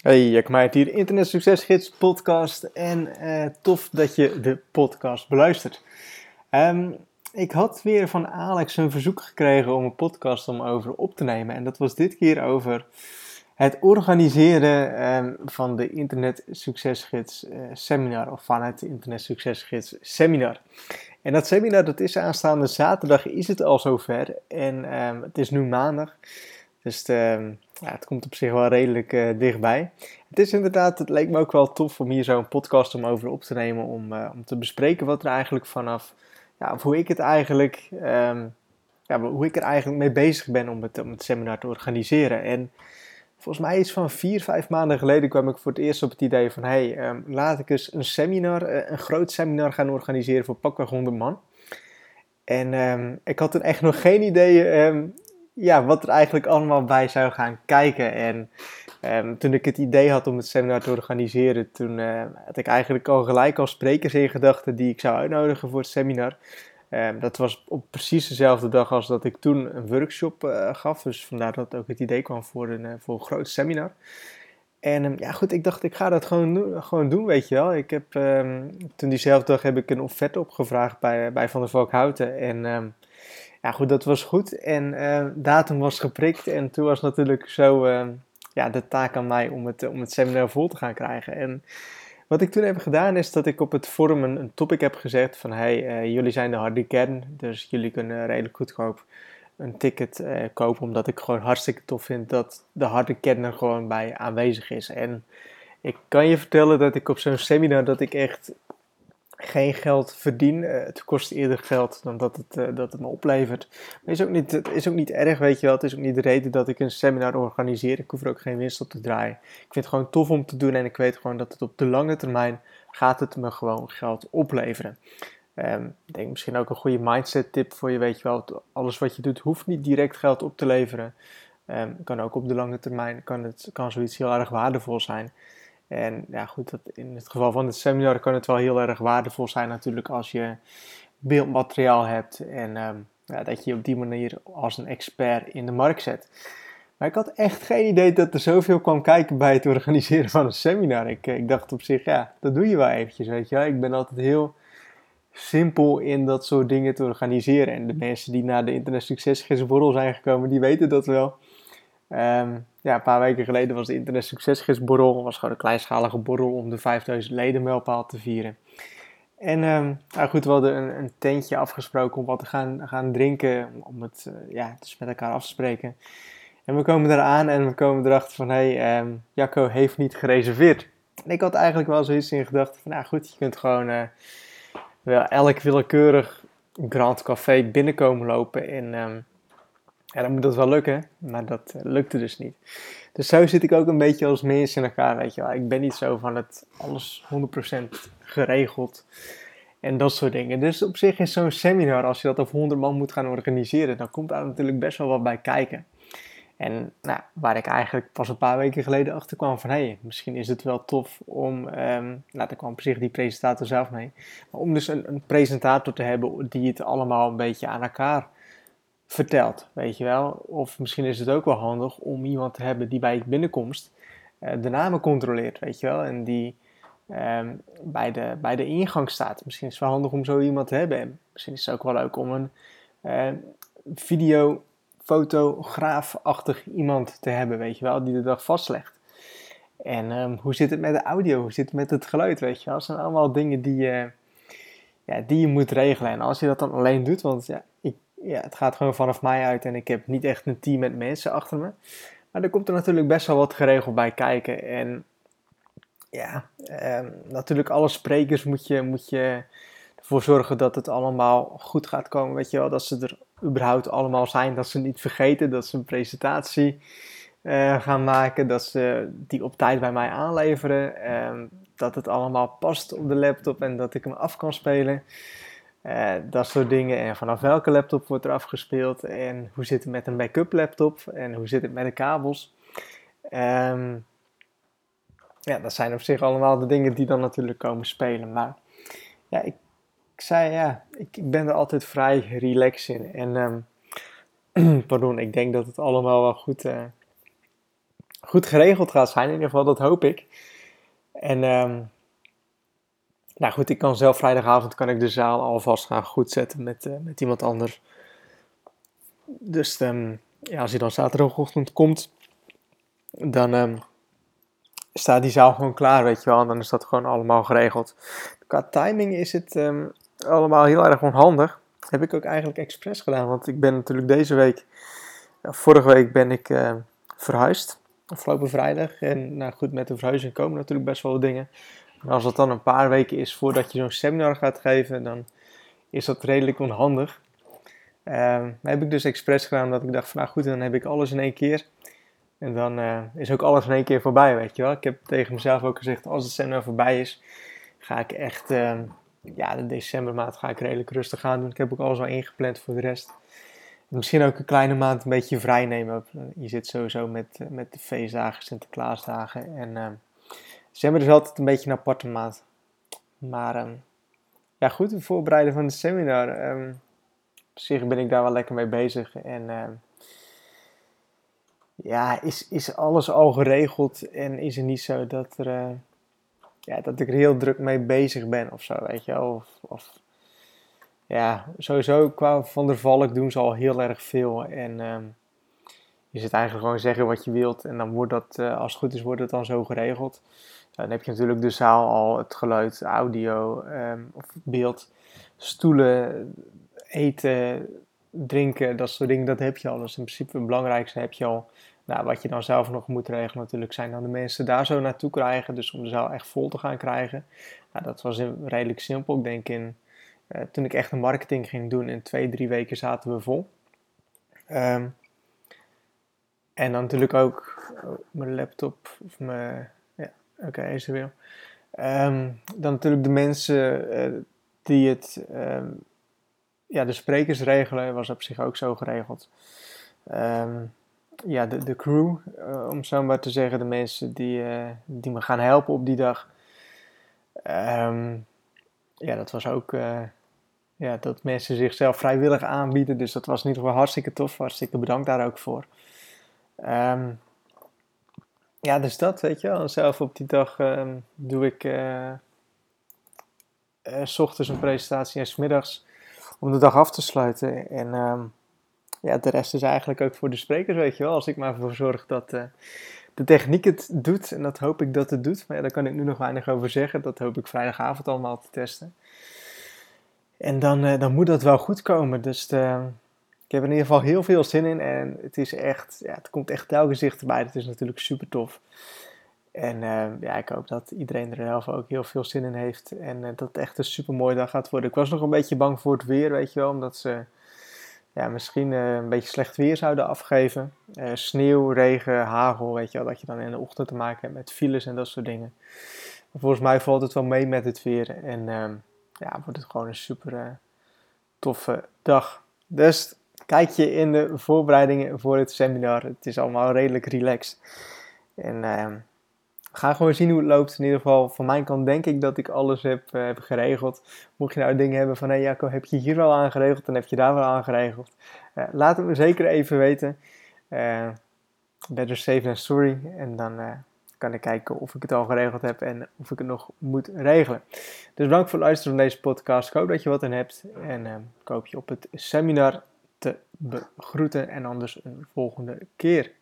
Hey, Jack Meijert hier, Internet Succesgids podcast en eh, tof dat je de podcast beluistert. Ehm, ik had weer van Alex een verzoek gekregen om een podcast om over op te nemen en dat was dit keer over het organiseren ehm, van de Internet Succesgids uh, seminar of van het Internet Succesgids seminar. En dat seminar dat is aanstaande zaterdag is het al zover en ehm, het is nu maandag. Dus ehm, ja, het komt op zich wel redelijk uh, dichtbij. Het is inderdaad, het leek me ook wel tof om hier zo'n podcast om over op te nemen. Om, uh, om te bespreken wat er eigenlijk vanaf, ja, of hoe ik het eigenlijk, um, ja, hoe ik er eigenlijk mee bezig ben om het, om het seminar te organiseren. En volgens mij is van vier, vijf maanden geleden kwam ik voor het eerst op het idee van, hé, hey, um, laat ik eens een seminar, uh, een groot seminar gaan organiseren voor pakweg 100 man. En ik had toen echt nog geen idee ja, wat er eigenlijk allemaal bij zou gaan kijken. En um, toen ik het idee had om het seminar te organiseren, toen uh, had ik eigenlijk al gelijk al sprekers in gedachten die ik zou uitnodigen voor het seminar. Um, dat was op precies dezelfde dag als dat ik toen een workshop uh, gaf. Dus vandaar dat ook het idee kwam voor een, uh, voor een groot seminar. En um, ja, goed, ik dacht, ik ga dat gewoon doen, gewoon doen weet je wel. Ik heb, toen diezelfde dag heb ik een offerte opgevraagd bij, bij Van der Valk Houten. En ja, goed, dat was goed. En uh, datum was geprikt. En toen was natuurlijk zo ja, de taak aan mij om het, om het seminar vol te gaan krijgen. En wat ik toen heb gedaan is dat ik op het forum een, topic heb gezet van... Hey, uh, jullie zijn de harde kern, dus jullie kunnen redelijk goedkoop een ticket kopen. Omdat ik gewoon hartstikke tof vind dat de harde kern er gewoon bij aanwezig is. En ik kan je vertellen dat ik op zo'n seminar dat ik echt geen geld verdien. Uh, het kost eerder geld dan dat het, uh, dat het me oplevert. Maar is ook niet, het is ook niet erg, weet je wel. Het is ook niet de reden dat ik een seminar organiseer. Ik hoef er ook geen winst op te draaien. Ik vind het gewoon tof om te doen en ik weet gewoon dat het op de lange termijn gaat het me gewoon geld opleveren. Um, ik denk misschien ook een goede mindset tip voor je, weet je wel. Alles wat je doet hoeft niet direct geld op te leveren. Um, kan ook op de lange termijn, kan, het, kan zoiets heel erg waardevol zijn. En ja, goed, dat in het geval van het seminar kan het wel heel erg waardevol zijn natuurlijk als je beeldmateriaal hebt en um, ja, dat je je op die manier als een expert in de markt zet. Maar ik had echt geen idee dat er zoveel kwam kijken bij het organiseren van een seminar. Ik, ik dacht op zich, ja, dat doe je wel eventjes, weet je wel. Ik ben altijd heel simpel in dat soort dingen te organiseren. En de mensen die naar de Internet Succesgidsborrel zijn gekomen, die weten dat wel. Um, ja, een paar weken geleden was de Internet Succesgidsborrel. Dat was gewoon een kleinschalige borrel om de 5000 leden mijlpaal te vieren. En um, nou goed, we hadden een, een, tentje afgesproken om wat te gaan, gaan drinken. Om het uh, ja, dus met elkaar af te spreken. En we komen eraan en we komen erachter van... Hé, hey, um, Jacco heeft niet gereserveerd. En ik had eigenlijk wel zoiets in gedachten van... Nou goed, je kunt gewoon uh, wel elk willekeurig Grand Café binnenkomen lopen. En... Ja, dan moet dat wel lukken, maar dat uh, lukte dus niet. Dus zo zit ik ook een beetje als mens in elkaar, weet je wel. Ik ben niet zo van het alles 100% geregeld en dat soort dingen. Dus op zich is zo'n seminar, als je dat over 100 man moet gaan organiseren, dan komt daar natuurlijk best wel wat bij kijken. En nou, waar ik eigenlijk pas een paar weken geleden achter kwam van, hé, hey, misschien is het wel tof om, um, nou, daar kwam op zich die presentator zelf mee, om dus een, een presentator te hebben die het allemaal een beetje aan elkaar vertelt, weet je wel. Of misschien is het ook wel handig om iemand te hebben die bij je binnenkomst uh, de namen controleert, weet je wel. En die um, bij, de, bij de ingang staat. Misschien is het wel handig om zo iemand te hebben. En misschien is het ook wel leuk om een uh, video, fotograaf-achtig iemand te hebben, weet je wel, die de dag vastlegt. En um, hoe zit het met de audio? Hoe zit het met het geluid, weet je wel? Dat zijn allemaal dingen die ja, die je moet regelen. En als je dat dan alleen doet, want ja, ik ja, het gaat gewoon vanaf mij uit en ik heb niet echt een team met mensen achter me. Maar er komt er natuurlijk best wel wat geregeld bij kijken. En ja, eh, natuurlijk alle sprekers moet je, moet je ervoor zorgen dat het allemaal goed gaat komen. Weet je wel, dat ze er überhaupt allemaal zijn. Dat ze niet vergeten dat ze een presentatie uh, gaan maken. Dat ze die op tijd bij mij aanleveren. Uh, dat het allemaal past op de laptop en dat ik hem af kan spelen. Uh, dat soort dingen. En vanaf welke laptop wordt er afgespeeld? En hoe zit het met een backup laptop? En hoe zit het met de kabels? Um, ja, dat zijn op zich allemaal de dingen die dan natuurlijk komen spelen. Maar ja, ik, ik zei ja, ik, ben er altijd vrij relaxed in. En um, pardon, ik denk dat het allemaal wel goed, uh, goed geregeld gaat zijn. In ieder geval, dat hoop ik. En ehm, nou goed, ik kan zelf vrijdagavond kan ik de zaal alvast gaan goed zetten met, uh, met iemand anders. Dus um, ja, als hij dan zaterdagochtend komt, dan um, staat die zaal gewoon klaar, weet je wel. Dan is dat gewoon allemaal geregeld. Qua timing is het um, allemaal heel erg onhandig. Heb ik ook eigenlijk expres gedaan, want ik ben natuurlijk deze week, vorige week ben ik uh, verhuisd. Afgelopen vrijdag. En nou goed, met de verhuizing komen natuurlijk best wel dingen. Maar als het dan een paar weken is voordat je zo'n seminar gaat geven, dan is dat redelijk onhandig. Uh, heb ik dus expres gedaan dat ik dacht van nou goed, dan heb ik alles in één keer. En dan uh, is ook alles in één keer voorbij, weet je wel. Ik heb tegen mezelf ook gezegd, als het seminar voorbij is, ga ik echt, uh, ja, de decembermaand ga ik redelijk rustig aan doen. Ik heb ook alles al ingepland voor de rest. Misschien ook een kleine maand een beetje vrij nemen. Je zit sowieso met, met de feestdagen, Sinterklaasdagen. En uh, december is altijd een beetje een aparte maand. Maar um, ja, goed, het voorbereiden van de seminar. Um, op zich ben ik daar wel lekker mee bezig. En uh, ja, is, is alles al geregeld en is het niet zo dat, er, ja, dat ik er heel druk mee bezig ben of zo, weet je Of, of ja, sowieso qua Van der Valk doen ze al heel erg veel. En um, je zit eigenlijk gewoon zeggen wat je wilt en dan wordt dat, uh, als het goed is, wordt het dan zo geregeld. Dan heb je natuurlijk de zaal al, het geluid, audio um, of beeld, stoelen, eten, drinken, dat soort dingen, dat heb je al. Dus in principe het belangrijkste heb je al. Nou, wat je dan zelf nog moet regelen natuurlijk zijn dan de mensen daar zo naartoe krijgen. Dus om de zaal echt vol te gaan krijgen. Nou, dat was redelijk simpel. Ik denk in, uh, toen ik echt een marketing ging doen, in twee, drie weken zaten we vol. Um, en dan natuurlijk ook oh, mijn laptop of mijn... Ja, oké, okay, is er weer. Um, dan natuurlijk de mensen uh, die het... Um, ja, de sprekers regelen was op zich ook zo geregeld. Ja, de, de crew, uh, om zo maar te zeggen, de mensen die, uh, die me gaan helpen op die dag. Um, ja, dat was ook uh, ja, dat mensen zichzelf vrijwillig aanbieden. Dus dat was in ieder geval hartstikke tof. Hartstikke bedankt daar ook voor. Um, ja, dus dat, weet je wel. zelf op die dag um, doe ik s ochtends een presentatie en s middags om de dag af te sluiten. En ja, de rest is eigenlijk ook voor de sprekers, weet je wel. Als ik maar ervoor zorg dat uh, de techniek het doet. En dat hoop ik dat het doet. Maar ja, daar kan ik nu nog weinig over zeggen. Dat hoop ik vrijdagavond allemaal te testen. En dan, uh, dan moet dat wel goed komen. Dus de, ik heb er in ieder geval heel veel zin in. En het is echt, ja, het komt echt telkens dichterbij. Het is natuurlijk super tof. En ja, ik hoop dat iedereen er zelf ook heel veel zin in heeft. En dat het echt een super mooie dag gaat worden. Ik was nog een beetje bang voor het weer, weet je wel. Omdat ze ja, misschien uh, een beetje slecht weer zouden afgeven. sneeuw, regen, hagel, weet je wel. Dat je dan in de ochtend te maken hebt met files en dat soort dingen. Maar volgens mij valt het wel mee met het weer. En ehm, ja, wordt het gewoon een super toffe dag. Dus kijk je in de voorbereidingen voor het seminar. Het is allemaal redelijk relaxed. En ehm, gaan gewoon zien hoe het loopt. In ieder geval, van mijn kant denk ik dat ik alles heb, uh, heb geregeld. Mocht je nou dingen hebben van, hé hey Jacco, heb je hier wel aangeregeld en heb je daar wel aangeregeld? Uh, laat het me zeker even weten. Uh, better safe than sorry. En dan kan ik kijken of ik het al geregeld heb en of ik het nog moet regelen. Dus bedankt voor het luisteren van deze podcast. Ik hoop dat je wat aan hebt. En ik hoop je op het seminar te begroeten en anders een volgende keer.